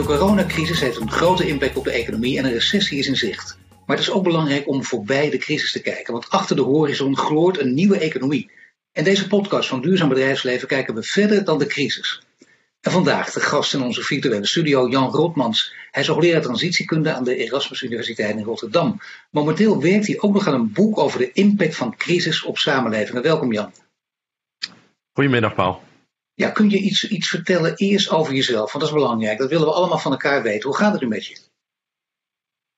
De coronacrisis heeft een grote impact op de economie en een recessie is in zicht. Maar het is ook belangrijk om voorbij de crisis te kijken, want achter de horizon gloort een nieuwe economie. In deze podcast van Duurzaam Bedrijfsleven kijken we verder dan de crisis. En vandaag de gast in onze virtuele studio, Jan Rotmans. Hij is hoogleraar transitiekunde aan de Erasmus Universiteit in Rotterdam. Momenteel werkt hij ook nog aan een boek over de impact van crisis op samenlevingen. Welkom Jan. Goedemiddag Paul. Ja, kun je iets, iets vertellen eerst over jezelf? Want dat is belangrijk. Dat willen we allemaal van elkaar weten. Hoe gaat het nu met je?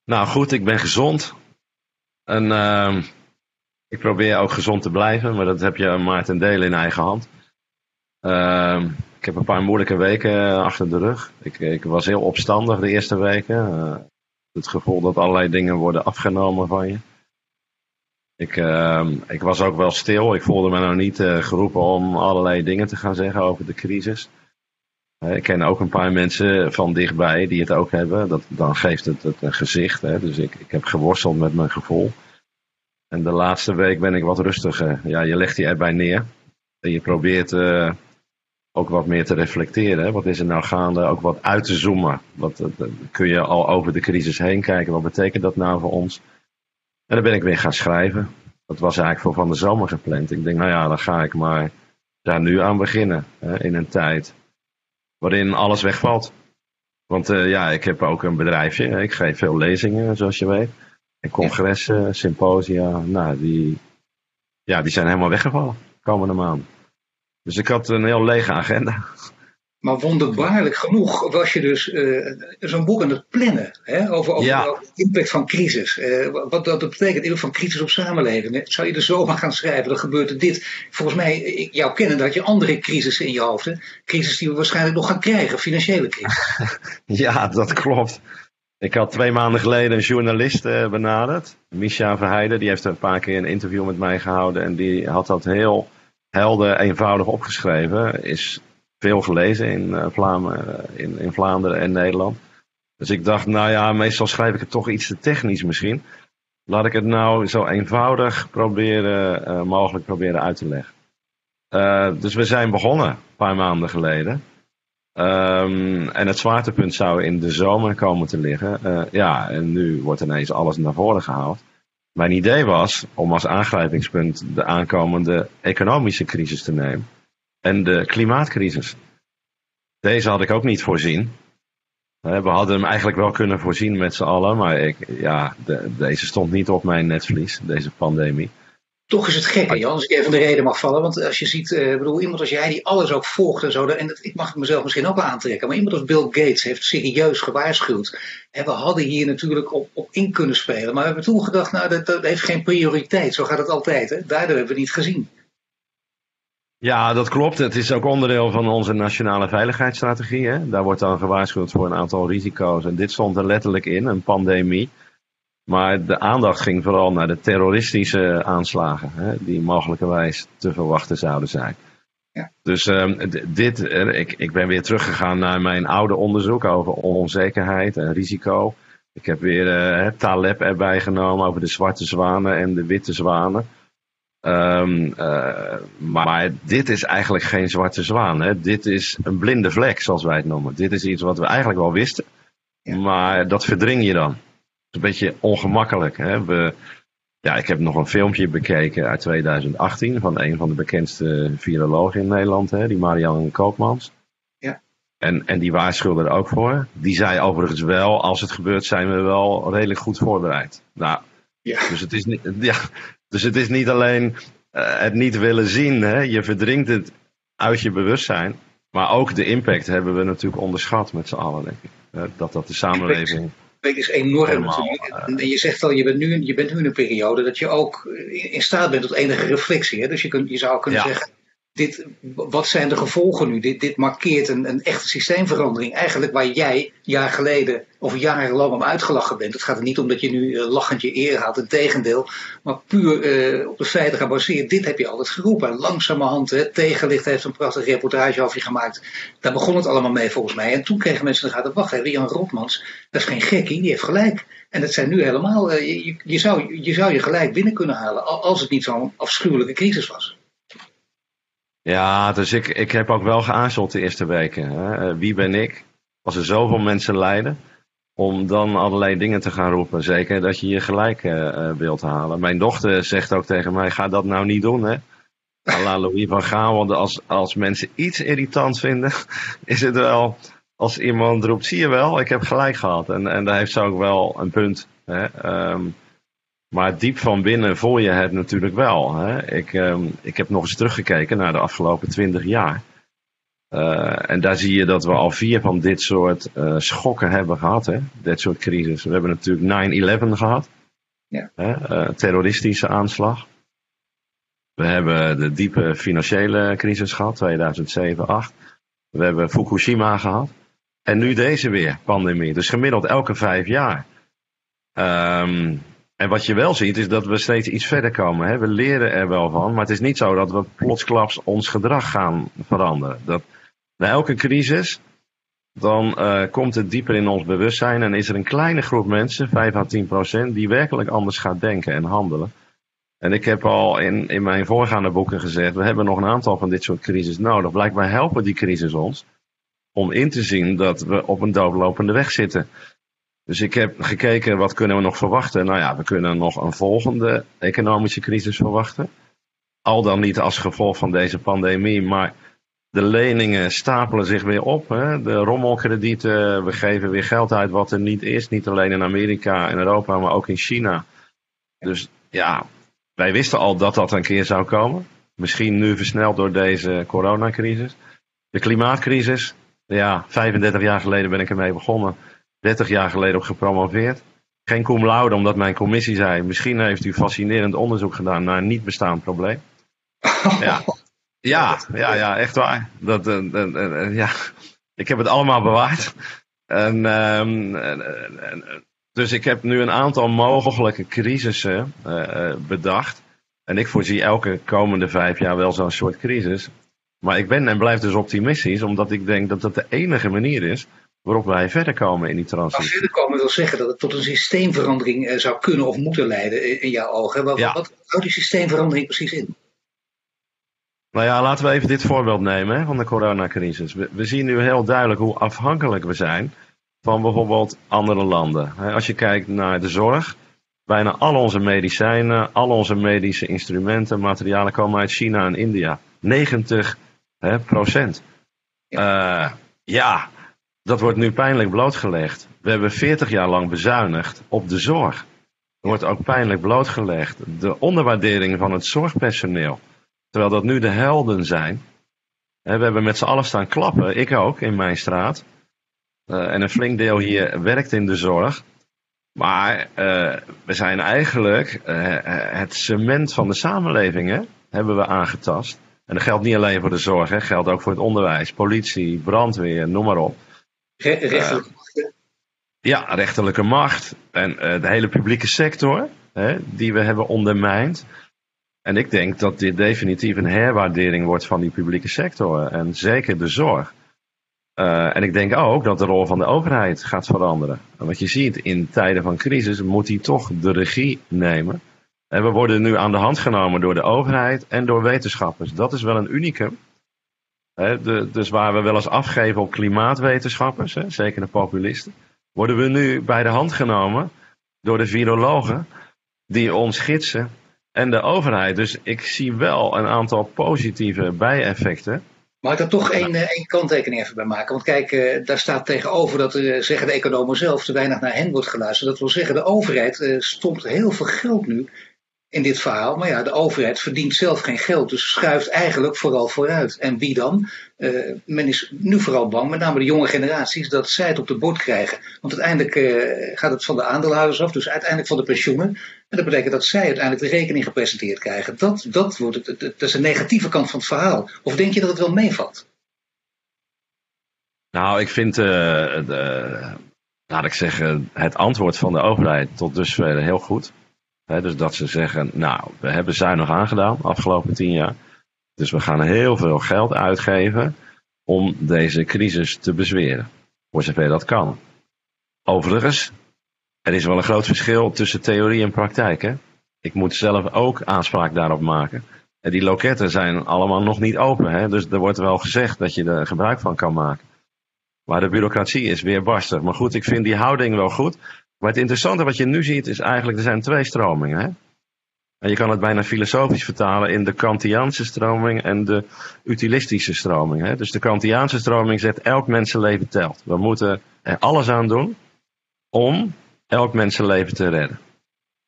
Nou goed, ik ben gezond. En uh, ik probeer ook gezond te blijven, maar dat heb je maar ten dele in eigen hand. Uh, ik heb een paar moeilijke weken achter de rug. Ik, ik was heel opstandig de eerste weken. Uh, het gevoel dat allerlei dingen worden afgenomen van je. Ik, uh, ik was ook wel stil. Ik voelde me nou niet uh, geroepen om allerlei dingen te gaan zeggen over de crisis. Uh, ik ken ook een paar mensen van dichtbij die het ook hebben. Dat, dan geeft het, het een gezicht. Hè. Dus ik, ik heb geworsteld met mijn gevoel. En de laatste week ben ik wat rustiger. Ja, je legt je erbij neer. En je probeert uh, ook wat meer te reflecteren. Hè. Wat is er nou gaande? Ook wat uit te zoomen. Wat, kun je al over de crisis heen kijken. Wat betekent dat nou voor ons? En dan ben ik weer gaan schrijven. Dat was eigenlijk voor van de zomer gepland. Ik denk, nou ja, dan ga ik maar daar nu aan beginnen. Hè, in een tijd waarin alles wegvalt. Want uh, ja, ik heb ook een bedrijfje. Ik geef veel lezingen, zoals je weet. En congressen, symposia. Nou, die, ja, die zijn helemaal weggevallen komende maand. Dus ik had een heel lege agenda. Maar wonderbaarlijk genoeg was je dus uh, zo'n boek aan het plannen hè, over, over Ja. de impact van crisis. Uh, wat dat betekent, impact van crisis op samenleving. Zou je er zomaar gaan schrijven, dan gebeurt er dit. Volgens mij, jou kennen, dat je andere crisissen in je hoofd. Hè? Crisis die we waarschijnlijk nog gaan krijgen, financiële crisis. Ja, dat klopt. Ik had twee maanden geleden een journalist uh, benaderd, Misha Verheijden. Die heeft een paar keer een interview met mij gehouden. En die had dat heel helder, eenvoudig opgeschreven. Is veel gelezen in, uh, Vlaanderen, in, in Vlaanderen en Nederland. Dus ik dacht, nou ja, meestal schrijf ik het toch iets te technisch misschien. Laat ik het nou zo eenvoudig proberen, uh, mogelijk proberen uit te leggen. Dus we zijn begonnen, een paar maanden geleden. Um, en het zwaartepunt zou in de zomer komen te liggen. Ja, en nu wordt ineens alles naar voren gehaald. Mijn idee was om als aangrijpingspunt de aankomende economische crisis te nemen. En de klimaatcrisis. Deze had ik ook niet voorzien. We hadden hem eigenlijk wel kunnen voorzien met z'n allen, maar ik, ja, de, deze stond niet op mijn netvlies, deze pandemie. Toch is het gek, hè, Jan, als ik even de reden mag vallen. Want als je ziet, uh, bedoel, iemand als jij die alles ook volgt en zo, en dat, ik mag het mezelf misschien ook aantrekken, maar iemand als Bill Gates heeft serieus gewaarschuwd. En we hadden hier natuurlijk op, op in kunnen spelen, maar we hebben toen gedacht, nou, dat, dat heeft geen prioriteit. Zo gaat het altijd, hè. Daardoor hebben we het niet gezien. Ja, dat klopt. Het is ook onderdeel van onze nationale veiligheidsstrategie. Hè? Daar wordt dan gewaarschuwd voor een aantal risico's. En dit stond er letterlijk in, een pandemie. Maar de aandacht ging vooral naar de terroristische aanslagen, hè, die mogelijkerwijs te verwachten zouden zijn. Ja. Dus um, dit, ik, ik ben weer teruggegaan naar mijn oude onderzoek over onzekerheid en risico. Ik heb weer uh, Taleb erbij genomen over de zwarte zwanen en de witte zwanen. Um, uh, maar dit is eigenlijk geen zwarte zwaan. Hè. Dit is een blinde vlek, zoals wij het noemen. Dit is iets wat we eigenlijk wel wisten. Ja. Maar dat verdring je dan. Het is een beetje ongemakkelijk. Hè. We, ja, ik heb nog een filmpje bekeken uit 2018 van een van de bekendste virologen in Nederland, hè, die Marianne Koopmans. Ja. En, en die waarschuwde er ook voor. Die zei overigens wel, als het gebeurt zijn we wel redelijk goed voorbereid. Nou, ja. dus, het is niet, ja, dus het is niet alleen uh, het niet willen zien, hè. je verdringt het uit je bewustzijn. Maar ook de impact hebben we natuurlijk onderschat met z'n allen, denk ik. Uh, dat dat de samenleving impact is enorm. En je zegt al, je bent, nu, je bent nu in een periode dat je ook in staat bent tot enige reflectie. Hè? Dus je, kun, je zou kunnen ja. zeggen, dit, wat zijn de gevolgen nu? Dit, dit markeert een, een echte systeemverandering. Eigenlijk waar jij jaar geleden of jarenlang om uitgelachen bent. Het gaat er niet om dat je nu uh, lachend je eer haalt, in tegendeel. Maar puur uh, op de feiten gebaseerd. Dit heb je altijd geroepen. En langzamerhand, hè, Tegenlicht heeft een prachtige reportage over je gemaakt. Daar begon het allemaal mee volgens mij. En toen kregen mensen de gaten, wacht even, Jan Rotmans, dat is geen gekkie, die heeft gelijk. En dat zijn nu helemaal, je, je, zou, je zou je gelijk binnen kunnen halen. Als het niet zo'n afschuwelijke crisis was. Ja, dus ik, ik heb ook wel geaarzeld de eerste weken. Hè. Wie ben ik? als er zoveel mensen lijden, om dan allerlei dingen te gaan roepen. Zeker dat je je gelijk uh, wilt halen. Mijn dochter zegt ook tegen mij, ga dat nou niet doen hè. La Louis van Gaal, want als, als mensen iets irritant vinden, is het wel als iemand roept, zie je wel, ik heb gelijk gehad. En, en daar heeft ze ook wel een punt. Hè? Ehm, maar diep van binnen voel je het natuurlijk wel. Hè? Ik, um, ik heb nog eens teruggekeken naar de afgelopen twintig jaar. Uh, en daar zie je dat we al vier van dit soort uh, schokken hebben gehad. Hè? Dit soort crisis. We hebben natuurlijk 9-11 gehad. Ja. Hè? Uh, terroristische aanslag. We hebben de diepe financiële crisis gehad, 2007, 2008. We hebben Fukushima gehad. En nu deze weer, pandemie. Dus gemiddeld elke vijf jaar. Um, en wat je wel ziet is dat we steeds iets verder komen. Hè? We leren er wel van, maar het is niet zo dat we plotsklaps ons gedrag gaan veranderen. Dat, na elke crisis, dan uh, komt het dieper in ons bewustzijn en is er een kleine groep mensen, 5 à 10 procent, die werkelijk anders gaat denken en handelen. En ik heb al in, in mijn voorgaande boeken gezegd, we hebben nog een aantal van dit soort crisis nodig. Blijkbaar helpen die crisis ons om in te zien dat we op een doodlopende weg zitten. Dus ik heb gekeken wat kunnen we nog verwachten. Nou ja, we kunnen nog een volgende economische crisis verwachten. Al dan niet als gevolg van deze pandemie, maar de leningen stapelen zich weer op. Hè? De rommelkredieten, we geven weer geld uit wat er niet is. Niet alleen in Amerika en Europa, maar ook in China. Dus ja, wij wisten al dat dat een keer zou komen. Misschien nu versneld door deze coronacrisis. De klimaatcrisis, ja, 35 jaar geleden ben ik ermee begonnen. 30 jaar geleden op gepromoveerd. Geen cum laude, omdat mijn commissie zei... misschien heeft u fascinerend onderzoek gedaan naar een niet bestaand probleem. Ja, ja, ja, ja echt waar. Dat, uh, uh, ja. Ik heb het allemaal bewaard. En, uh, dus ik heb nu een aantal mogelijke crisissen bedacht. En ik voorzie elke komende vijf jaar wel zo'n soort crisis. Maar ik ben en blijf dus optimistisch, omdat ik denk dat dat de enige manier is waarop wij verder komen in die transitie. verder komen wil zeggen dat het tot een systeemverandering eh, zou kunnen of moeten leiden in jouw ogen. Wat, ja. wat houdt die systeemverandering precies in? Nou ja, laten we even dit voorbeeld nemen hè, van de coronacrisis. We, we, zien nu heel duidelijk hoe afhankelijk we zijn van bijvoorbeeld andere landen. Als je kijkt naar de zorg, bijna al onze medicijnen, al onze medische instrumenten, materialen komen uit China en India. 90 hè, procent. Ja. Uh, ja, dat wordt nu pijnlijk blootgelegd. We hebben 40 jaar lang bezuinigd op de zorg. Er wordt ook pijnlijk blootgelegd de onderwaardering van het zorgpersoneel. Terwijl dat nu de helden zijn. We hebben met z'n allen staan klappen, ik ook in mijn straat. Uh, en een flink deel hier werkt in de zorg. Maar uh, we zijn eigenlijk uh, het cement van de samenleving hebben we aangetast. En dat geldt niet alleen voor de zorg, hè, geldt ook voor het onderwijs, politie, brandweer, noem maar op. Rechterlijke macht. ja, rechterlijke macht. En uh, de hele publieke sector, hè, die we hebben ondermijnd. En ik denk dat dit definitief een herwaardering wordt van die publieke sector. En zeker de zorg. Uh, en ik denk ook dat de rol van de overheid gaat veranderen. En wat je ziet in tijden van crisis moet die toch de regie nemen. En we worden nu aan de hand genomen door de overheid en door wetenschappers. Dat is wel een unicum dus waar we wel eens afgeven op klimaatwetenschappers, zeker de populisten, worden we nu bij de hand genomen door de virologen die ons gidsen en de overheid. Dus ik zie wel een aantal positieve bijeffecten. Mag ik daar toch één, eh, één kanttekening even bij maken? Want kijk, eh, daar staat tegenover dat uh, zeggen de economen zelf te weinig naar hen wordt geluisterd. Dat wil zeggen, de overheid stopt heel veel geld nu in dit verhaal. Maar ja, de overheid verdient zelf geen geld, dus schuift eigenlijk vooral vooruit. En wie dan? Uh, men is nu vooral bang, met name de jonge generaties, dat zij het op de bord krijgen. Want uiteindelijk uh, gaat het van de aandeelhouders af, dus uiteindelijk van de pensioenen. En dat betekent dat zij uiteindelijk de rekening gepresenteerd krijgen. Dat, dat, wordt het, dat is een negatieve kant van het verhaal. Of denk je dat het wel meevalt? Nou, ik vind, uh, de, laat ik zeggen, het antwoord van de overheid tot dusver heel goed dus dat ze zeggen, nou, we hebben zuinig aangedaan de afgelopen tien jaar. Dus we gaan heel veel geld uitgeven om deze crisis te bezweren. Voor zover dat kan. Overigens, er is wel een groot verschil tussen theorie en praktijk. Hè? Ik moet zelf ook aanspraak daarop maken. En die loketten zijn allemaal nog niet open. Hè? Dus er wordt wel gezegd dat je er gebruik van kan maken. Maar de bureaucratie is weer barstig. Maar goed, ik vind die houding wel goed. Maar het interessante wat je nu ziet is eigenlijk, er zijn twee stromingen. Hè? En je kan het bijna filosofisch vertalen in de Kantiaanse stroming en de utilistische stroming. Hè? Dus de Kantiaanse stroming zegt elk mensenleven telt. We moeten er alles aan doen om elk mensenleven te redden.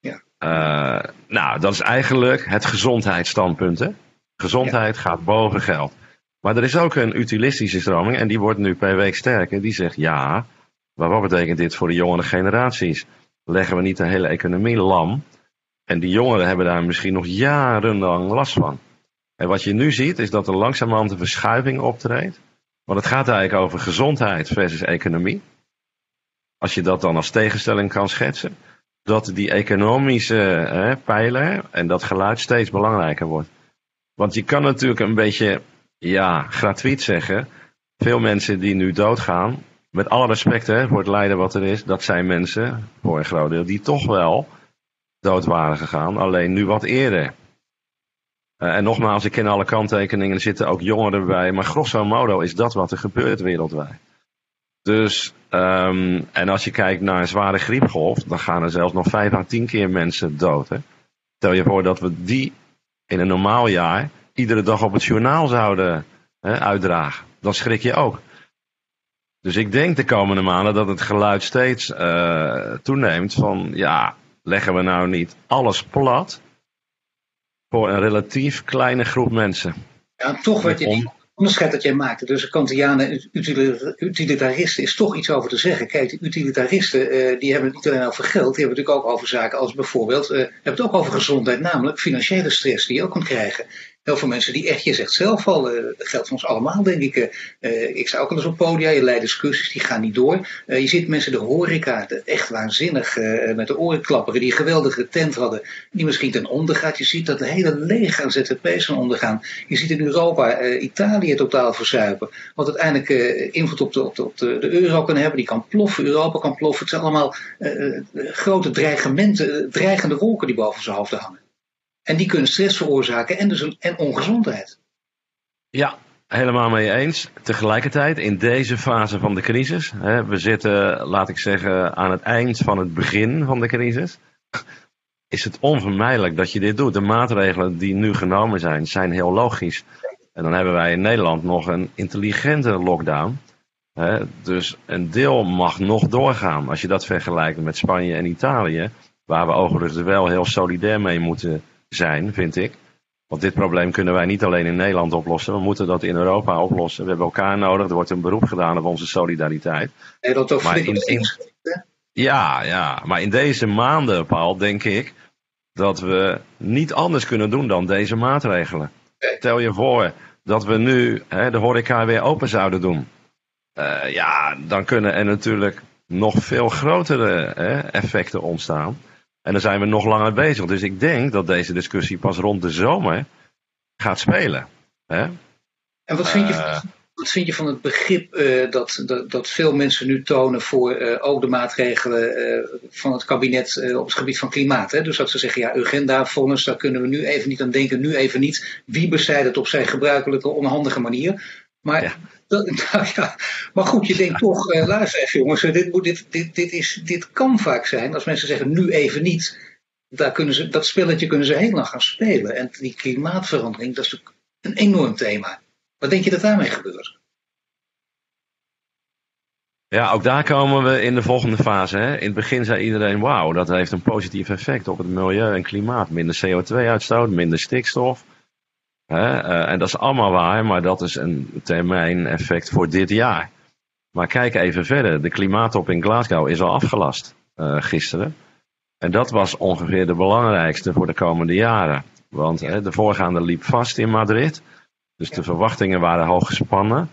Ja. Uh, nou, dat is eigenlijk het gezondheidsstandpunt. Hè? Gezondheid gaat boven geld. Maar er is ook een utilistische stroming en die wordt nu per week sterker. Die zegt ja, maar wat betekent dit voor de jongere generaties? Leggen we niet de hele economie lam? En die jongeren hebben daar misschien nog jarenlang last van. En wat je nu ziet is dat er langzamerhand een verschuiving optreedt. Want het gaat eigenlijk over gezondheid versus economie. Als je dat dan als tegenstelling kan schetsen. Dat die economische hè, pijler en dat geluid steeds belangrijker wordt. Want je kan natuurlijk een beetje, ja, gratuit zeggen. Veel mensen die nu doodgaan, met alle respect hè, voor het lijden wat er is, dat zijn mensen, voor een groot deel, die toch wel dood waren gegaan. Alleen nu wat eerder. Uh, en nogmaals, ik ken alle kanttekeningen, er zitten ook jongeren bij. Maar grosso modo is dat wat er gebeurt wereldwijd. Dus, um, en als je kijkt naar een zware griepgolf, dan gaan er zelfs nog vijf à tien keer mensen dood. Hè? Stel je voor dat we die in een normaal jaar iedere dag op het journaal zouden hè, uitdragen. Dan schrik je ook. Dus ik denk de komende maanden dat het geluid steeds uh, toeneemt van ja, leggen we nou niet alles plat voor een relatief kleine groep mensen. Ja, toch wat je die onderscheid dat jij maakte tussen Kantianen en utilitaristen is toch iets over te zeggen. Kijk, de utilitaristen uh, die hebben het niet alleen over geld, die hebben het natuurlijk ook over zaken als bijvoorbeeld, uh, hebben het ook over gezondheid, namelijk financiële stress die je ook kunt krijgen heel veel mensen die echt, je zegt zelf al, uh, dat geldt voor ons allemaal, denk ik. Uh, ik sta ook al eens op podia, je leidt discussies, die gaan niet door. Je ziet mensen de horeca, echt waanzinnig, met de orenklapperen, die een geweldige tent hadden, die misschien ten onder gaat. Je ziet dat de hele leeg aan ZTP's van ondergaan. Je ziet in Europa Italië totaal verzuipen. Wat uiteindelijk invloed op, de, op, op de, de, euro kan hebben, die kan ploffen, Europa kan ploffen. Het zijn allemaal grote dreigementen, dreigende wolken die boven zijn hoofd hangen. En die kunnen stress veroorzaken en dus en ongezondheid. Ja, helemaal mee eens. Tegelijkertijd, in deze fase van de crisis, hè, we zitten, laat ik zeggen, aan het eind van het begin van de crisis, is het onvermijdelijk dat je dit doet. De maatregelen die nu genomen zijn, zijn heel logisch. En dan hebben wij in Nederland nog een intelligente lockdown. Dus een deel mag nog doorgaan. Als je dat vergelijkt met Spanje en Italië, waar we overigens wel heel solidair mee moeten zijn, vind ik. Want dit probleem kunnen wij niet alleen in Nederland oplossen. We moeten dat in Europa oplossen. We hebben elkaar nodig. Er wordt een beroep gedaan op onze solidariteit. dat ook maar in, in, ja, ja, maar in deze maanden, Paul, denk ik dat we niet anders kunnen doen dan deze maatregelen. Stel je voor dat we nu hè, de horeca weer open zouden doen. Uh, ja, dan kunnen er natuurlijk nog veel grotere hè, effecten ontstaan. En dan zijn we nog langer bezig. Dus ik denk dat deze discussie pas rond de zomer gaat spelen. Hè? En wat vind, je, uh, wat vind je van het begrip uh, dat, dat, dat, veel mensen nu tonen voor uh, ook de maatregelen van het kabinet op het gebied van klimaat? Hè? Dus dat ze zeggen, ja, agenda-vonnis, daar kunnen we nu even niet aan denken, nu even niet. Wie bezijdt het op zijn gebruikelijke onhandige manier? Maar ja. Nou ja, maar goed, je denkt toch, uh, luister even jongens, dit, moet, dit, dit, dit, is, dit kan vaak zijn. Als mensen zeggen nu even niet, daar kunnen ze, dat spelletje kunnen ze heel lang gaan spelen. En die klimaatverandering, dat is natuurlijk een enorm thema. Wat denk je dat daarmee gebeurt? Ja, ook daar komen we in de volgende fase. Hè. In het begin zei iedereen, wauw, dat heeft een positief effect op het milieu en klimaat. Minder CO2-uitstoot, minder stikstof. Uh, en dat is allemaal waar, maar dat is een termijn effect voor dit jaar. Maar kijk even verder. De klimaattop in Glasgow is al afgelast uh, gisteren. En dat was ongeveer de belangrijkste voor de komende jaren. Want de voorgaande liep vast in Madrid. Dus de verwachtingen waren hoog gespannen.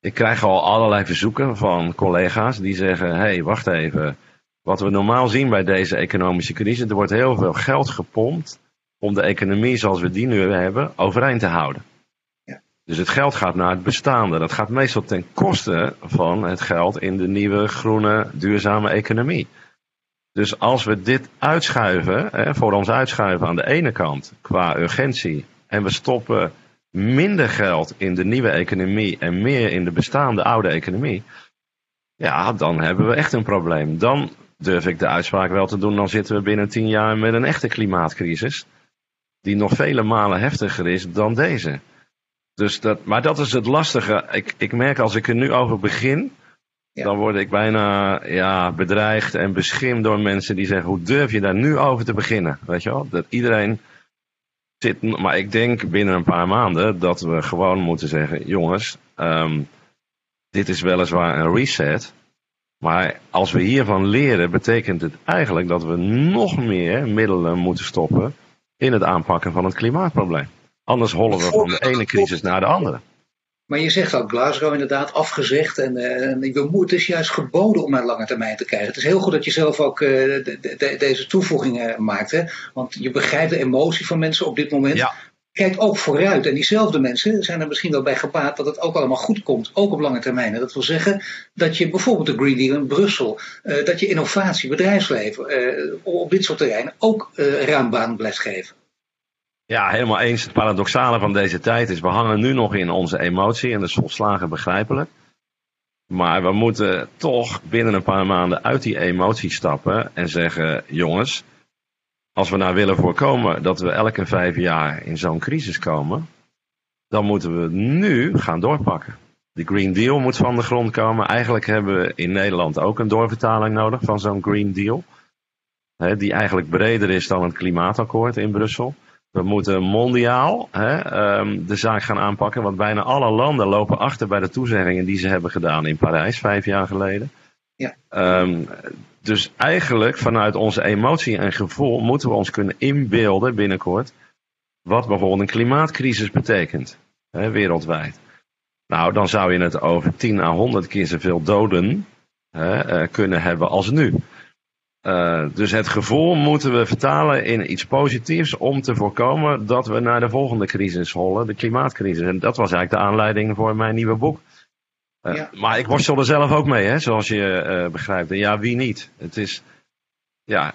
Ik krijg al allerlei verzoeken van collega's die zeggen: hé, hey, wacht even. Wat we normaal zien bij deze economische crisis, er wordt heel veel geld gepompt om de economie zoals we die nu hebben overeind te houden. Ja. Dus het geld gaat naar het bestaande. Dat gaat meestal ten koste van het geld in de nieuwe groene duurzame economie. Dus als we dit uitschuiven, hè, voor ons uitschuiven aan de ene kant qua urgentie, en we stoppen minder geld in de nieuwe economie en meer in de bestaande oude economie, ja, dan hebben we echt een probleem. Dan durf ik de uitspraak wel te doen, dan zitten we binnen tien jaar met een echte klimaatcrisis, die nog vele malen heftiger is dan deze. Dus dat, maar dat is het lastige. Ik, ik merk als ik er nu over begin, dan word ik bijna ja, bedreigd en beschimd door mensen die zeggen: hoe durf je daar nu over te beginnen? Weet je wel? Dat iedereen zit. Maar ik denk binnen een paar maanden dat we gewoon moeten zeggen: jongens, um, dit is weliswaar een reset. Maar als we hiervan leren, betekent het eigenlijk dat we nog meer middelen moeten stoppen in het aanpakken van het klimaatprobleem. Anders hollen we van de ene crisis naar de andere. Maar je zegt ook Glasgow inderdaad afgezegd. En, uh, moeten is juist geboden om naar lange termijn te krijgen. Het is heel goed dat je zelf ook uh, de, de, deze toevoegingen maakt. Hè? Want je begrijpt de emotie van mensen op dit moment. Ja. Kijk ook vooruit. En diezelfde mensen zijn er misschien wel bij gebaat dat het ook allemaal goed komt. Ook op lange termijn. En dat wil zeggen dat je bijvoorbeeld de Green Deal in Brussel. Uh, dat je innovatie, bedrijfsleven op dit soort terreinen ook ruim baan blijft geven. Ja, helemaal eens. Het paradoxale van deze tijd is, we hangen nu nog in onze emotie en dat is volslagen begrijpelijk. Maar we moeten toch binnen een paar maanden uit die emotie stappen en zeggen, jongens, als we nou willen voorkomen dat we elke vijf jaar in zo'n crisis komen, dan moeten we nu gaan doorpakken. De Green Deal moet van de grond komen. Eigenlijk hebben we in Nederland ook een doorvertaling nodig van zo'n Green Deal. Hè, die eigenlijk breder is dan het klimaatakkoord in Brussel. We moeten mondiaal hè, um, de zaak gaan aanpakken, want bijna alle landen lopen achter bij de toezeggingen die ze hebben gedaan in Parijs vijf jaar geleden. Ja. Um, dus eigenlijk vanuit onze emotie en gevoel moeten we ons kunnen inbeelden binnenkort wat bijvoorbeeld een klimaatcrisis betekent hè, wereldwijd. Nou, dan zou je het over 10 à 100 keer zoveel doden hè, uh, kunnen hebben als nu. Uh, dus het gevoel moeten we vertalen in iets positiefs om te voorkomen dat we naar de volgende crisis hollen, de klimaatcrisis. En dat was eigenlijk de aanleiding voor mijn nieuwe boek. Ja. Maar ik worstel er zelf ook mee, hè, zoals je uh, begrijpt. En ja, wie niet? Het is, ja,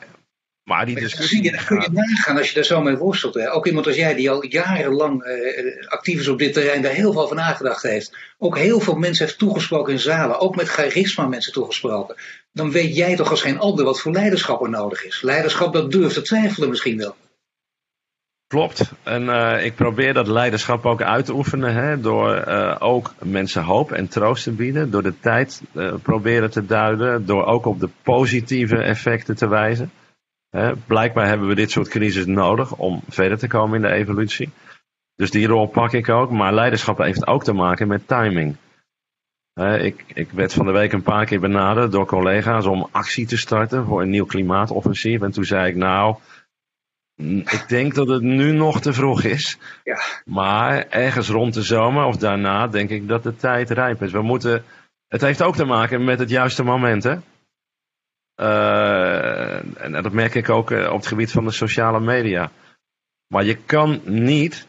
maar die discussie... Dat kun je nagaan als je daar zo mee worstelt. Hè? Ook iemand als jij die al jarenlang uh, actief is op dit terrein, daar heel veel van nagedacht heeft. Ook heel veel mensen heeft toegesproken in zalen. Ook met charisma mensen toegesproken. Dan weet jij toch als geen ander wat voor leiderschap er nodig is. Leiderschap dat durft te twijfelen misschien wel. Klopt. En uh, ik probeer dat leiderschap ook uit te oefenen. Hè, door uh, ook mensen hoop en troost te bieden. Door de tijd uh, proberen te duiden. Door ook op de positieve effecten te wijzen. Hè, blijkbaar hebben we dit soort crisis nodig om verder te komen in de evolutie. Dus die rol pak ik ook. Maar leiderschap heeft ook te maken met timing. Ik, ik werd van de week een paar keer benaderd door collega's om actie te starten voor een nieuw klimaatoffensief. En toen zei ik nou, ik denk dat het nu nog te vroeg is. Ja. Maar ergens rond de zomer of daarna denk ik dat de tijd rijp is. We moeten, het heeft ook te maken met het juiste moment. Hè? Uh, en dat merk ik ook eh, op het gebied van de sociale media. Maar je kan niet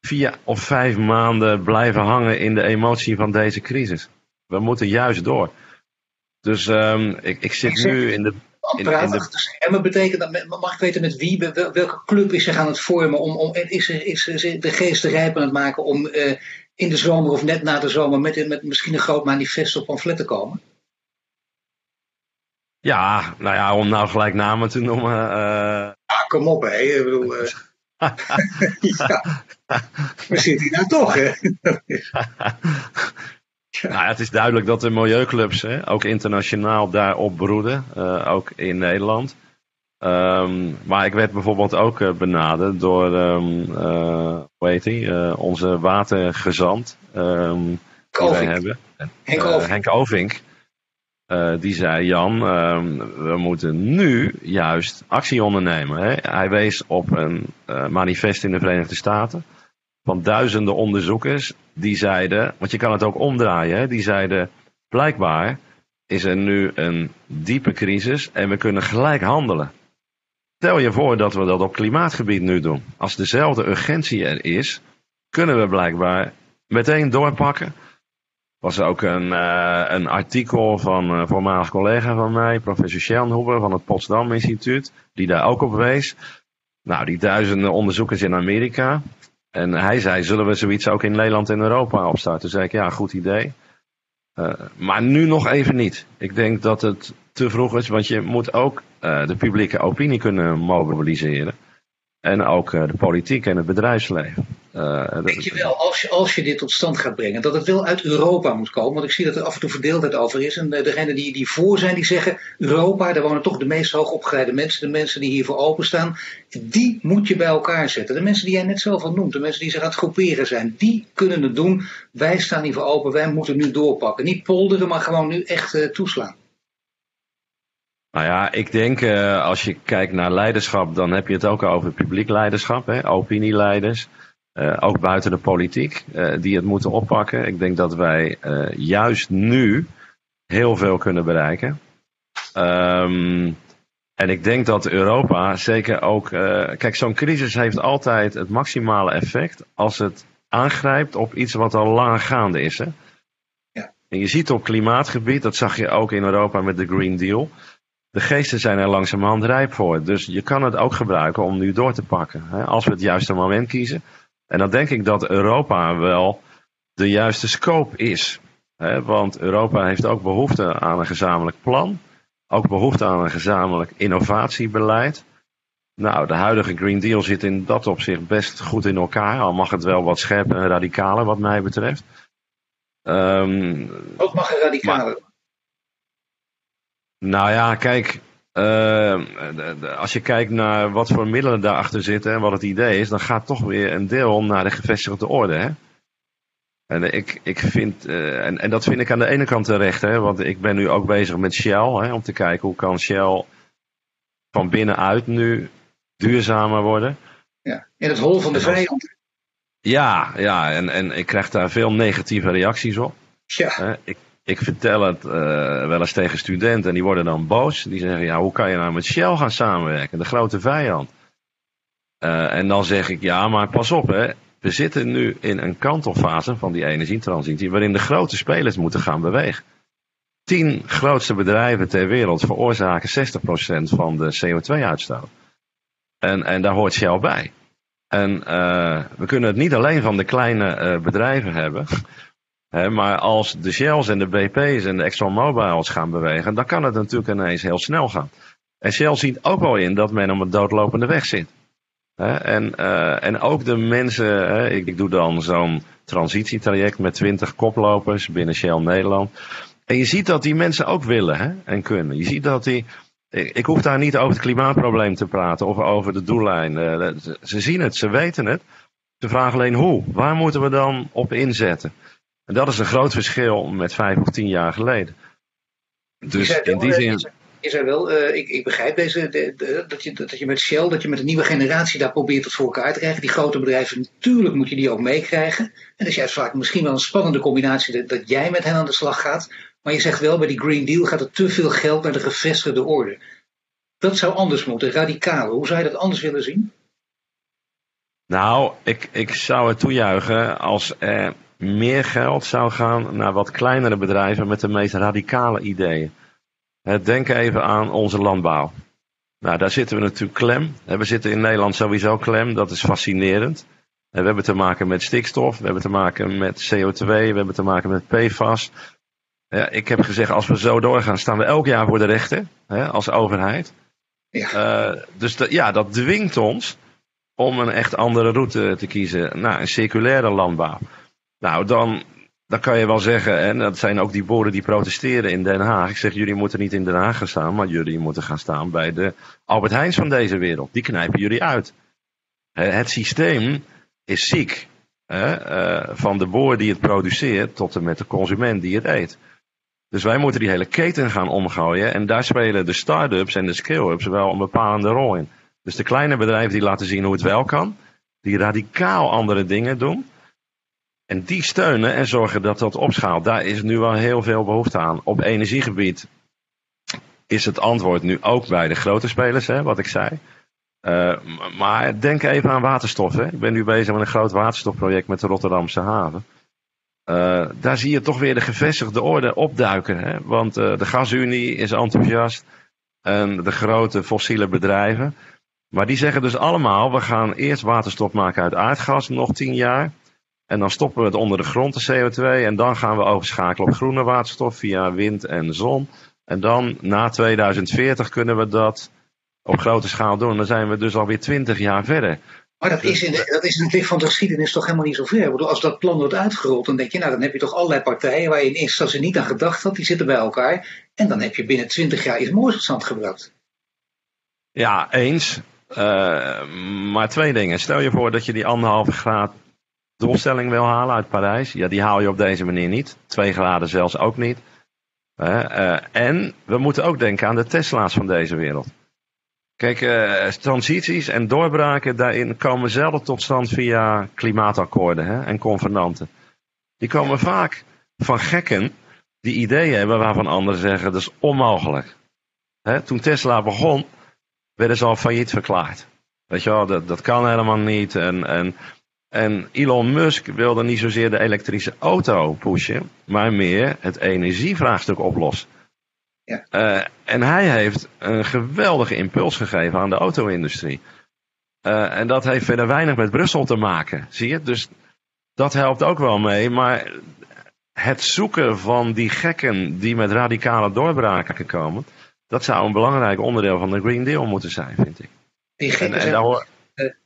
vier of vijf maanden blijven hangen in de emotie van deze crisis. We moeten juist door. Dus um, ik, ik zit nu in de. In de... En wat betekent dat? Mag ik weten met wie? Welke club is zich aan het vormen? Om, om, is, is, is de geest rijp aan het maken om uh, in de zomer of net na de zomer met, met misschien een groot manifest of pamflet te komen? Ja, nou ja, om nou gelijk namen te noemen. Uh... Ah, kom op, hè. Ik bedoel, uh... ja. We zitten hier nou toch, hè? Nou het is duidelijk dat de milieuclubs hè, ook internationaal daarop broeden, uh, ook in Nederland. Um, maar ik werd bijvoorbeeld ook uh, benaderd door, um, uh, hoe heet hij, onze watergezant um, die wij hebben. Henk Ovink. Henk Ovink. Die zei, Jan, we moeten nu juist actie ondernemen. Hè? Hij wees op een manifest in de Verenigde Staten van duizenden onderzoekers. Die zeiden, want je kan het ook omdraaien, die zeiden, blijkbaar is er nu een diepe crisis en we kunnen gelijk handelen. Stel je voor dat we dat op klimaatgebied nu doen. Als dezelfde urgentie er is, kunnen we blijkbaar meteen doorpakken was ook een, uh, een artikel van een voormalig collega van mij, professor Schellenhuber van het Potsdam Instituut, die daar ook op wees. Nou, die duizenden onderzoekers in Amerika, En hij zei, zullen we zoiets ook in Nederland en Europa opstarten? Toen zei ik, ja, goed idee. Uh, maar nu nog even niet. Ik denk dat het te vroeg is, want je moet ook uh, de publieke opinie kunnen mobiliseren. En ook uh, de politiek en het bedrijfsleven. Uh, Denk je wel, als je, als je dit tot stand gaat brengen, dat het wel uit Europa moet komen? Want ik zie dat er af en toe verdeeldheid over is. En uh, degenen die, die voor zijn, die zeggen: Europa, daar wonen toch de meest hoogopgeleide mensen, de mensen die hiervoor openstaan. Die moet je bij elkaar zetten. De mensen die jij net zelf al noemt, de mensen die zich aan het groeperen zijn, die kunnen het doen. Wij staan hiervoor open, wij moeten nu doorpakken. Niet polderen, maar gewoon nu echt toeslaan. Nou ja, ik denk als je kijkt naar leiderschap, dan heb je het ook over publiek leiderschap, hè, opinieleiders. Uh, ook buiten de politiek, uh, die het moeten oppakken. Ik denk dat wij juist nu heel veel kunnen bereiken. Um, en ik denk dat Europa zeker ook. kijk, zo'n crisis heeft altijd het maximale effect als het aangrijpt op iets wat al lang gaande is. Hè? Ja. En je ziet op klimaatgebied, dat zag je ook in Europa met de Green Deal de geesten zijn er langzamerhand rijp voor. Dus je kan het ook gebruiken om nu door te pakken. Hè, als we het juiste moment kiezen. En dan denk ik dat Europa wel de juiste scope is. Hè, want Europa heeft ook behoefte aan een gezamenlijk plan. Ook behoefte aan een gezamenlijk innovatiebeleid. Nou, de huidige Green Deal zit in dat opzicht best goed in elkaar. Al mag het wel wat scherper en radicaler wat mij betreft. Um, ook mag het radicaler. Nou ja, kijk, uh, als je kijkt naar wat voor middelen daarachter zitten en wat het idee is, dan gaat toch weer een deel naar de gevestigde orde. Hè? En, ik, ik vind, uh, en, en dat vind ik aan de ene kant terecht, hè, want ik ben nu ook bezig met Shell, hè, om te kijken hoe kan Shell van binnenuit nu duurzamer worden. Ja, in het hol van de vijand. Ja, ja en, en ik krijg daar veel negatieve reacties op. Ja. Ik, ik vertel het uh, wel eens tegen studenten en die worden dan boos. Die zeggen, ja, hoe kan je nou met Shell gaan samenwerken, de grote vijand? Uh, en dan zeg ik, ja, maar pas op, hè. We zitten nu in een kantelfase van die energietransitie, waarin de grote spelers moeten gaan bewegen. Tien grootste bedrijven ter wereld veroorzaken 60% van de CO2-uitstoot. En, en daar hoort Shell bij. En uh, we kunnen het niet alleen van de kleine bedrijven hebben maar als de Shells en de BP's en de ExxonMobiles gaan bewegen, dan kan het natuurlijk ineens heel snel gaan. En Shell ziet ook wel in dat men op een doodlopende weg zit. en, uh, en ook de mensen, ik, ik, doe dan zo'n transitietraject met twintig koplopers binnen Shell Nederland. En je ziet dat die mensen ook willen en kunnen. Je ziet dat die. Ik, hoef daar niet over het klimaatprobleem te praten of over de doellijn. Uh, ze zien het, ze weten het. Ze vragen alleen hoe. Waar moeten we dan op inzetten? En dat is een groot verschil met vijf of tien jaar geleden. Dus in die zin. Is er wel, uh, ik, ik, begrijp deze, de, dat, je, dat je met Shell, dat je met een nieuwe generatie daar probeert het voor elkaar te krijgen. Die grote bedrijven, natuurlijk moet je die ook meekrijgen. En dat is juist vaak misschien wel een spannende combinatie dat, dat, jij met hen aan de slag gaat. Maar je zegt wel, bij die Green Deal gaat er te veel geld naar de gevestigde orde. Dat zou anders moeten, radicaal. Hoe zou je dat anders willen zien? Nou, ik, ik zou het toejuichen als er meer geld zou gaan naar wat kleinere bedrijven met de meest radicale ideeën. Denk even aan onze landbouw. Nou, daar zitten we natuurlijk klem. We zitten in Nederland sowieso klem, dat is fascinerend. We hebben te maken met stikstof, we hebben te maken met CO2, we hebben te maken met PFAS. Ja, ik heb gezegd, als we zo doorgaan, staan we elk jaar voor de rechter, hè, als overheid. Ja. Uh, dus ja, dat dwingt ons om een echt andere route te kiezen. Nou, een circulaire landbouw. Nou, dan, dan kan je wel zeggen, en dat zijn ook die boeren die protesteren in Den Haag. Ik zeg, jullie moeten niet in Den Haag gaan staan, maar jullie moeten gaan staan bij de Albert Heijns van deze wereld. Die knijpen jullie uit. Het systeem is ziek. Uh, van de boer die het produceert tot en met de consument die het eet. Dus wij moeten die hele keten gaan omgooien. En daar spelen de start-ups en de scale-ups wel een bepalende rol in. Dus de kleine bedrijven die laten zien hoe het wel kan. Die radicaal andere dingen doen. En die steunen en zorgen dat dat opschaalt. Daar is nu wel heel veel behoefte aan. Op energiegebied is het antwoord nu ook bij de grote spelers, hè, wat ik zei. Uh, maar denk even aan waterstof. Hè. Ik ben nu bezig met een groot waterstofproject met de Rotterdamse haven. Uh, daar zie je toch weer de gevestigde orde opduiken. Hè? Want uh, de gasunie is enthousiast. En de grote fossiele bedrijven. Maar die zeggen dus allemaal, we gaan eerst waterstof maken uit aardgas nog tien jaar. En dan stoppen we het onder de grond, de CO2. En dan gaan we overschakelen op groene waterstof via wind en zon. En dan na 2040 kunnen we dat op grote schaal doen. Dan zijn we dus alweer 20 jaar verder. Maar dat is, in de, dat is in het licht van de geschiedenis toch helemaal niet zo ver. Bedoel, als dat plan wordt uitgerold, dan denk je, nou dan heb je toch allerlei partijen waar je in eerste instantie niet aan gedacht had, die zitten bij elkaar. En dan heb je binnen 20 jaar iets moois tot stand gebracht. Ja, eens. Uh, maar twee dingen. Stel je voor dat je die anderhalve graad doelstelling wil halen uit Parijs. Ja, die haal je op deze manier niet. Twee graden zelfs ook niet. Uh, en we moeten ook denken aan de Tesla's van deze wereld. Kijk, uh, transities en doorbraken daarin komen zelden tot stand via klimaatakkoorden hè, en convenanten. Die komen vaak van gekken die ideeën hebben waarvan anderen zeggen dat is onmogelijk. Hè, toen Tesla begon, werden ze al failliet verklaard. Weet je wel, dat, dat kan helemaal niet. En, en, en Elon Musk wilde niet zozeer de elektrische auto pushen, maar meer het energievraagstuk oplossen. Ja. Uh, en hij heeft een geweldige impuls gegeven aan de auto-industrie. Uh, en dat heeft verder weinig met Brussel te maken, zie je? Dus dat helpt ook wel mee. Maar het zoeken van die gekken die met radicale doorbraken komen, dat zou een belangrijk onderdeel van de Green Deal moeten zijn, vind ik. Die gekken, en, en zijn, hoor...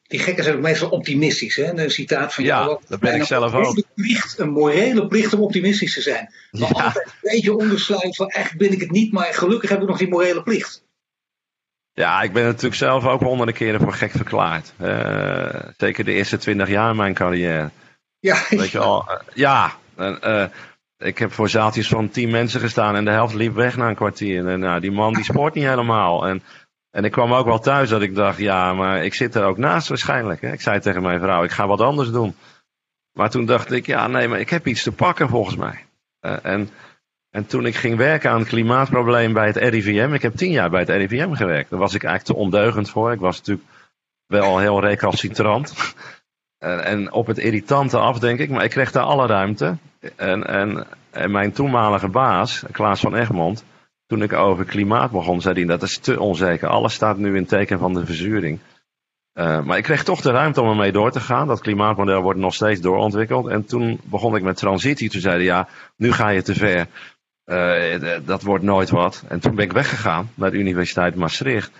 die gekken zijn ook meestal optimistisch. Hè? Een citaat van jou. Ja, dat ben ik zelf ook. Plicht, een morele plicht om optimistisch te zijn. Maar ja. altijd een beetje ondersluit van echt ben ik het niet, maar gelukkig heb ik nog die morele plicht. Ja, ik ben natuurlijk zelf ook honderden keren voor gek verklaard. Uh, zeker de eerste twintig jaar in mijn carrière. Ja, Weet je wel, uh, ja. Uh, ik heb voor zaaltjes van tien mensen gestaan en de helft liep weg na een kwartier. En nou, die man die sport niet helemaal. En, en ik kwam ook wel thuis dat ik dacht, ja, maar ik zit er ook naast waarschijnlijk. Hè. Ik zei tegen mijn vrouw, ik ga wat anders doen. Maar toen dacht ik, ja, nee, maar ik heb iets te pakken volgens mij. Uh, en, en toen ik ging werken aan het klimaatprobleem bij het RIVM, ik heb tien jaar bij het RIVM gewerkt. Daar was ik eigenlijk te ondeugend voor. Ik was natuurlijk wel heel recalcitrant. En, en op het irritante af, denk ik, maar ik kreeg daar alle ruimte. En, en, en mijn toenmalige baas, Klaas van Egmond, toen ik over klimaat begon, zei hij dat is te onzeker. Alles staat nu in teken van de verzuring. Uh, maar ik kreeg toch de ruimte om ermee door te gaan. Dat klimaatmodel wordt nog steeds doorontwikkeld. En toen begon ik met transitie. Toen zeiden ja, nu ga je te ver. Uh, dat wordt nooit wat. En toen ben ik weggegaan naar de Universiteit Maastricht.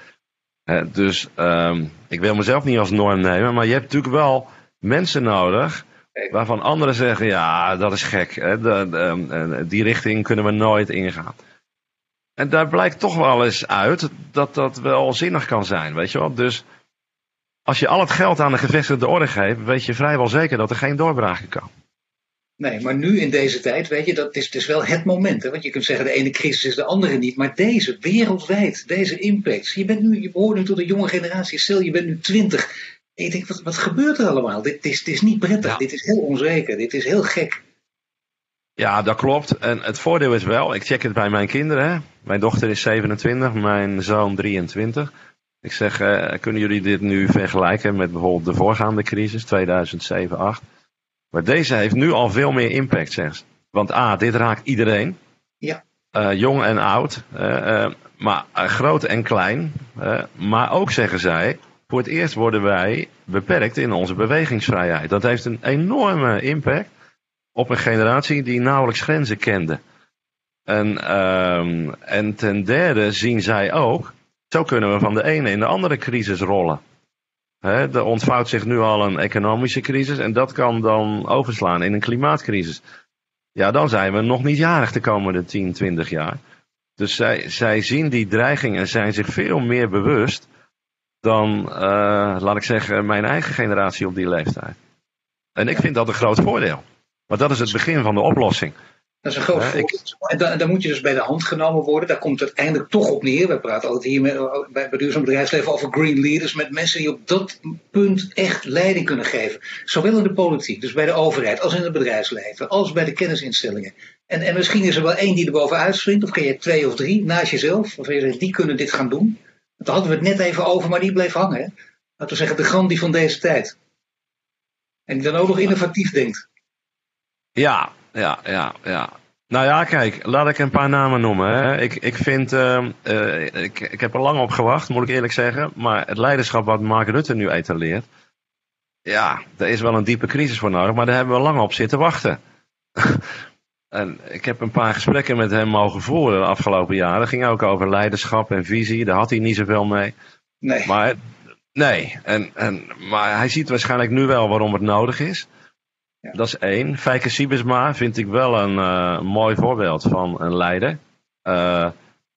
Uh, dus um, ik wil mezelf niet als norm nemen. Maar je hebt natuurlijk wel mensen nodig waarvan anderen zeggen, ja, dat is gek. Hè? Die richting kunnen we nooit ingaan. En daar blijkt toch wel eens uit dat dat wel zinnig kan zijn, weet je wel. Dus als je al het geld aan de gevestigde orde geeft, weet je vrijwel zeker dat er geen doorbraken kan. Nee, maar nu in deze tijd, weet je, dat is, het is wel het moment. Hè? Want je kunt zeggen, de ene crisis is de andere niet. Maar deze, wereldwijd, deze impact. Je, bent nu, je behoort nu tot de jonge generatie. Stel, je bent nu twintig. En je denkt, wat, wat gebeurt er allemaal? Dit is, dit is niet prettig, ja. dit is heel onzeker, dit is heel gek. Ja, dat klopt. En het voordeel is wel, ik check het bij mijn kinderen. Mijn dochter is 27, mijn zoon 23. Ik zeg, uh, kunnen jullie dit nu vergelijken met bijvoorbeeld de voorgaande crisis, 2007-2008? Maar deze heeft nu al veel meer impact, zeg Want A, dit raakt iedereen. Ja. Uh, jong en oud. Uh, maar groot en klein. maar ook, zeggen zij, voor het eerst worden wij beperkt in onze bewegingsvrijheid. Dat heeft een enorme impact op een generatie die nauwelijks grenzen kende. En, um, en ten derde zien zij ook, zo kunnen we van de ene in de andere crisis rollen. He, er ontvouwt zich nu al een economische crisis en dat kan dan overslaan in een klimaatcrisis. Ja, dan zijn we nog niet jarig de komende 10, 20 jaar. Dus zij, zij zien die dreiging en zijn zich veel meer bewust dan, uh, laat ik zeggen, mijn eigen generatie op die leeftijd. En ik vind dat een groot voordeel. Want dat is het begin van de oplossing. Dat is een groot voordeel. En dan, dan, moet je dus bij de hand genomen worden. Daar komt het uiteindelijk toch op neer. We praten altijd hier met, bij, bij duurzaam bedrijfsleven over green leaders. Met mensen die op dat punt echt leiding kunnen geven. Zowel in de politiek, dus bij de overheid, als in het bedrijfsleven. Als bij de kennisinstellingen. En, en misschien is er wel één die er bovenuit springt. Of ken je twee of drie naast jezelf. Of je zegt, die kunnen dit gaan doen. Daar hadden we het net even over, maar die bleef hangen. Hè? Laten we zeggen, de Gandhi van deze tijd. En die dan ook nog innovatief denkt. Ja, ja, ja, ja. Nou ja, kijk, laat ik een paar namen noemen. Hè. Ik, ik vind, uh, uh, ik, ik heb er lang op gewacht, moet ik eerlijk zeggen. Maar het leiderschap wat Mark Rutte nu etaleert. Ja, er is wel een diepe crisis voor nodig, maar daar hebben we lang op zitten wachten. en ik heb een paar gesprekken met hem mogen voeren de afgelopen jaren. Dat ging ook over leiderschap en visie, daar had hij niet zoveel mee. Nee. Maar, nee, en, en, maar hij ziet waarschijnlijk nu wel waarom het nodig is. Ja. Dat is één. Fijke Siebesma vind ik wel een uh, mooi voorbeeld van een leider. Uh,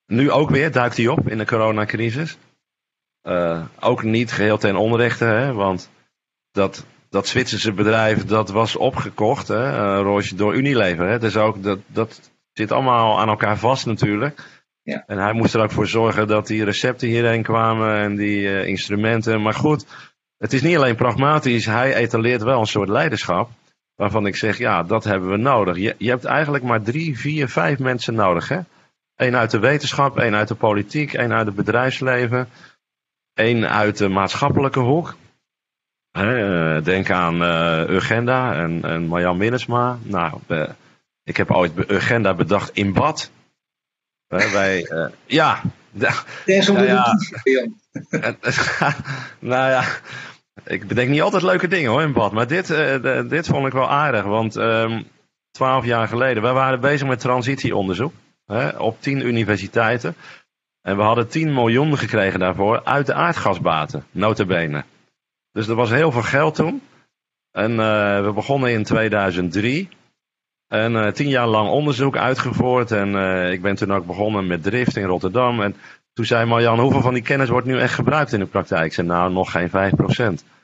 nu ook weer duikt hij op in de coronacrisis. Uh, ook niet geheel ten onrechte, hè, want dat, dat Zwitserse bedrijf dat was opgekocht, hè, Roosje, door Unilever. Hè. Dus ook, dat, dat zit allemaal aan elkaar vast natuurlijk. Ja. En hij moest er ook voor zorgen dat die recepten hierheen kwamen en die instrumenten. Maar goed, het is niet alleen pragmatisch, hij etaleert wel een soort leiderschap waarvan ik zeg, ja, dat hebben we nodig. Je, je hebt eigenlijk maar drie, vier, vijf mensen nodig. Hè? Eén uit de wetenschap, één uit de politiek, één uit het bedrijfsleven, één uit de maatschappelijke hoek. Hè, denk aan uh, Urgenda en, en Marjan Minnesma. Nou, uh, ik heb ooit Urgenda bedacht in bad. Uh, wij, ja. nou ja, nou ja, ik bedenk niet altijd leuke dingen hoor in bad. Maar dit, uh, dit vond ik wel aardig. Want um, twaalf jaar geleden, wij waren bezig met transitieonderzoek. Hè, op tien universiteiten. En we hadden 10 miljoen gekregen daarvoor uit de aardgasbaten, notabene. Dus er was heel veel geld toen. En uh, we begonnen in 2003. En uh, tien jaar lang onderzoek uitgevoerd. En ik ben toen ook begonnen met drift in Rotterdam. En toen zei Marjan, hoeveel van die kennis wordt nu echt gebruikt in de praktijk? Ik zei, nou, nog geen 5%.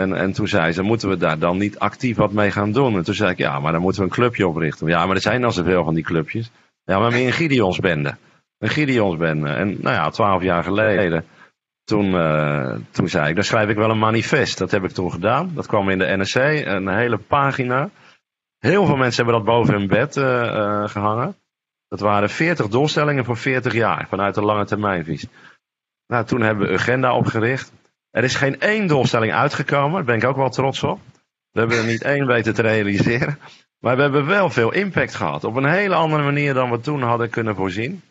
En, en toen zei ze, moeten we daar dan niet actief wat mee gaan doen? En toen zei ik, ja, maar dan moeten we een clubje oprichten. Ja, maar er zijn al zoveel van die clubjes. Ja, maar meer een Gideonsbende. Een Gideonsbende. En nou ja, twaalf jaar geleden, toen, uh, toen zei ik, dan schrijf ik wel een manifest. Dat heb ik toen gedaan. Dat kwam in de NRC, een hele pagina. Heel veel mensen hebben dat boven hun bed uh, uh, gehangen. Dat waren 40 doelstellingen voor 40 jaar, vanuit de lange termijnvisie. Nou, toen hebben we Agenda opgericht. Er is geen één doelstelling uitgekomen, daar ben ik ook wel trots op. We hebben er niet één weten te realiseren. Maar we hebben wel veel impact gehad. Op een hele andere manier dan we toen hadden kunnen voorzien.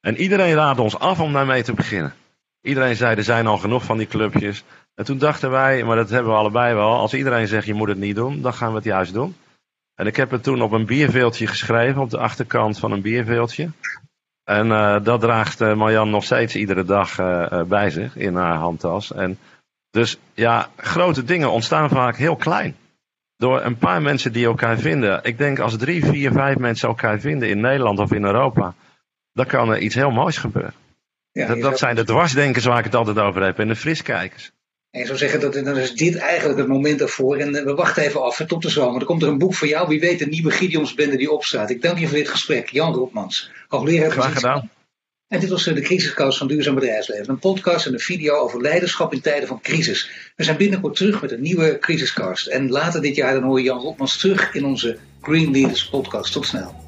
En iedereen raadde ons af om daarmee te beginnen. Iedereen zei, er zijn al genoeg van die clubjes. En toen dachten wij, maar dat hebben we allebei wel. Als iedereen zegt, je moet het niet doen, dan gaan we het juist doen. En ik heb het toen op een bierveeltje geschreven, op de achterkant van een bierveeltje. En uh, dat draagt uh, Marjan nog steeds iedere dag uh, bij zich in haar handtas. En dus ja, grote dingen ontstaan vaak heel klein. Door een paar mensen die elkaar vinden. Ik denk als drie, vier, vijf mensen elkaar vinden in Nederland of in Europa. Dan kan er iets heel moois gebeuren. Ja, dat, dat zijn de dwarsdenkers waar ik het altijd over heb. En de friskijkers. En ik zou zeggen, dat, dan is dit eigenlijk het moment ervoor. En we wachten even af tot de zomer. Er komt er een boek voor jou. Wie weet, een nieuwe Gideonsbende die opstaat. Ik dank je voor dit gesprek. Jan Roepmans, hoogleraar Graag gedaan. En dit was de crisiskast van Duurzaam Bedrijfsleven. Een podcast en een video over leiderschap in tijden van crisis. We zijn binnenkort terug met een nieuwe crisiskast. En later dit jaar dan hoor je Jan Roepmans terug in onze Green Leaders podcast. Tot snel.